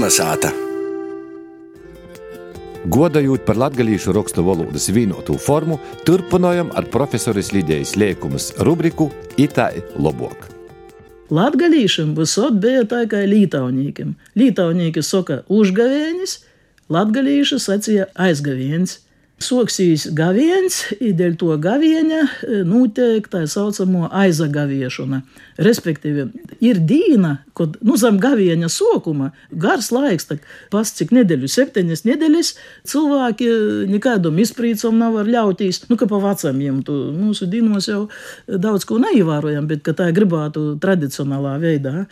Kalnasāta! Godājot par latviešu rakstu valodas vienotu formu, turpinājam ar profesoras Lidijas Liekumas rubriku Itāļu lobok. Latgalīšiem visot bija tā kā lītaunīkiem. Lītaunīki saka užgavēnis, latgalīši sacīja aizgaviens. Soksīs gaviens, dēļ to gaviena notiek tā saucamo aizagaviešana. Respektīvi, ir dīna, kad nu, zem gaviena sokuma gars laiks, tak pas cik nedēļu, septiņas nedēļas, cilvēki nekādam izprīcam nav var ļautīs, nu, ka pa vecamiem tu mūsu dīnos jau daudz ko neievērojam, bet ka tā gribētu tradicionālā veidā.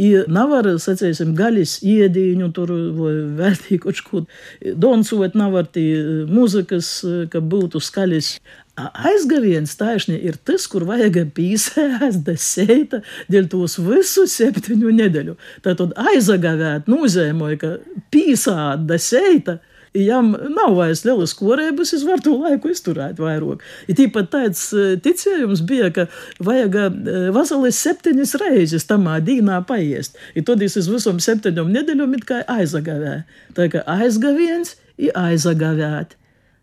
I nevar, sacīsim, gaļas iedīņu tur vai vērtīgi kaut ko doncot, nevar tī muzikas, ka būtu skaļas. Aizgaviens taisni ir tas, kur vajag pīsēst deseita dēļ tos visu septiņu nedēļu. Tātad aizagavēt nozīmē, ka pīsāt deseita – Jām nav vairs lielas korēbas, es varu to laiku izturēt vairāk. Ir tīpat tāds ticējums bija, ka vajag vasaras septiņas reizes tamā dīnā paiest. Ir tad es uz visam septiņom nedēļom it kā aizagavē. Tā kā aizgaviens ir aizagavēt.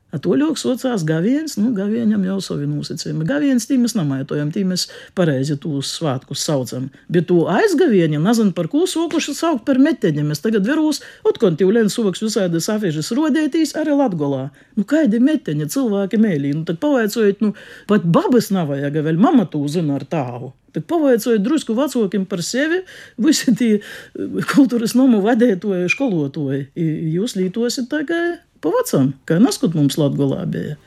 Atoļoks saucās gaviens, nu, gavienam jau savi nosacījumi. Gaviens tī mēs namaitojam, tī mēs pareizi tūs svātkus saucam. Bet to aizgavieni, nezinu par ko sokuši saukt par meteņiem. Es tagad veros, otkon tīv lēn soks visādas afīžas rodētīs arī Latgolā. Nu, kādi meteņi cilvēki mēlī? Nu, tad pavaicojot, nu, pat babas nav vajag, vēl mama tū zina ar tāvu. Tad pavaicojot drusku vecākiem par sevi, visi tie kultūras nomu vadētoji, skolotoji. Jūs lītosit tagad pa vecam, kā neskot mums Latgolā bija.